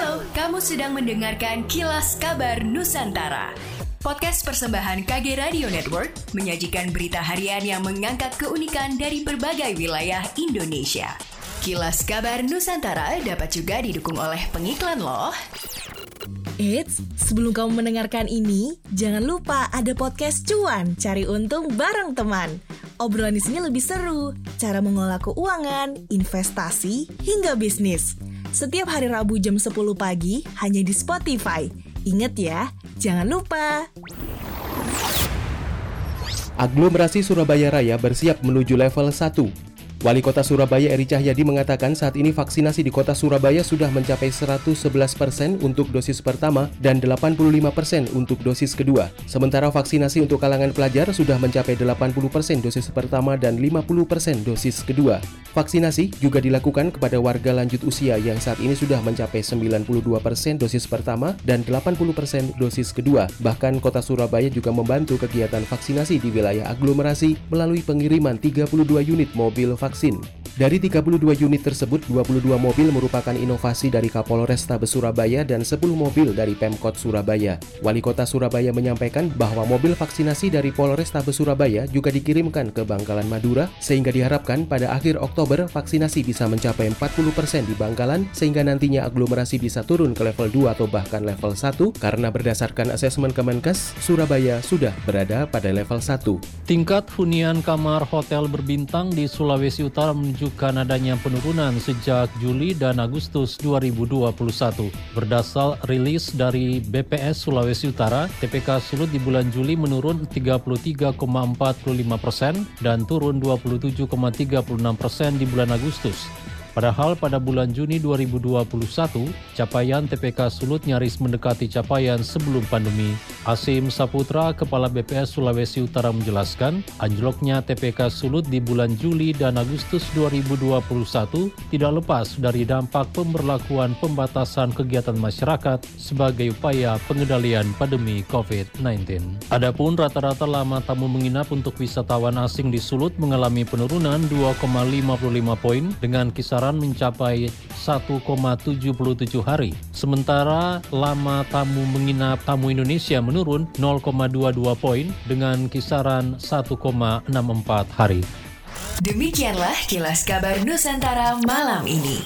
Halo, kamu sedang mendengarkan Kilas Kabar Nusantara. Podcast persembahan KG Radio Network menyajikan berita harian yang mengangkat keunikan dari berbagai wilayah Indonesia. Kilas Kabar Nusantara dapat juga didukung oleh pengiklan loh. Eits, sebelum kamu mendengarkan ini, jangan lupa ada podcast cuan cari untung bareng teman. Obrolan di sini lebih seru, cara mengolah keuangan, investasi, hingga bisnis. Setiap hari Rabu jam 10 pagi hanya di Spotify. Ingat ya, jangan lupa. Aglomerasi Surabaya Raya bersiap menuju level 1. Wali Kota Surabaya Eri Cahyadi mengatakan saat ini vaksinasi di Kota Surabaya sudah mencapai 111% persen untuk dosis pertama dan 85% persen untuk dosis kedua. Sementara vaksinasi untuk kalangan pelajar sudah mencapai 80% persen dosis pertama dan 50% persen dosis kedua. Vaksinasi juga dilakukan kepada warga lanjut usia yang saat ini sudah mencapai 92% persen dosis pertama dan 80% persen dosis kedua. Bahkan Kota Surabaya juga membantu kegiatan vaksinasi di wilayah aglomerasi melalui pengiriman 32 unit mobil vaksinasi vaccine. Dari 32 unit tersebut, 22 mobil merupakan inovasi dari Kapolrestabes Surabaya dan 10 mobil dari Pemkot Surabaya. Wali Kota Surabaya menyampaikan bahwa mobil vaksinasi dari Polrestabes Surabaya juga dikirimkan ke Bangkalan Madura sehingga diharapkan pada akhir Oktober vaksinasi bisa mencapai 40% di Bangkalan sehingga nantinya aglomerasi bisa turun ke level 2 atau bahkan level 1 karena berdasarkan asesmen Kemenkes, Surabaya sudah berada pada level 1. Tingkat hunian kamar hotel berbintang di Sulawesi Utara menuju menunjukkan adanya penurunan sejak Juli dan Agustus 2021. Berdasar rilis dari BPS Sulawesi Utara, TPK Sulut di bulan Juli menurun 33,45 persen dan turun 27,36 persen di bulan Agustus. Padahal pada bulan Juni 2021, capaian TPK Sulut nyaris mendekati capaian sebelum pandemi. Asim Saputra, Kepala BPS Sulawesi Utara menjelaskan, anjloknya TPK Sulut di bulan Juli dan Agustus 2021 tidak lepas dari dampak pemberlakuan pembatasan kegiatan masyarakat sebagai upaya pengendalian pandemi COVID-19. Adapun rata-rata lama tamu menginap untuk wisatawan asing di Sulut mengalami penurunan 2,55 poin dengan kisar kisaran mencapai 1,77 hari. Sementara lama tamu menginap tamu Indonesia menurun 0,22 poin dengan kisaran 1,64 hari. Demikianlah kilas kabar Nusantara malam ini.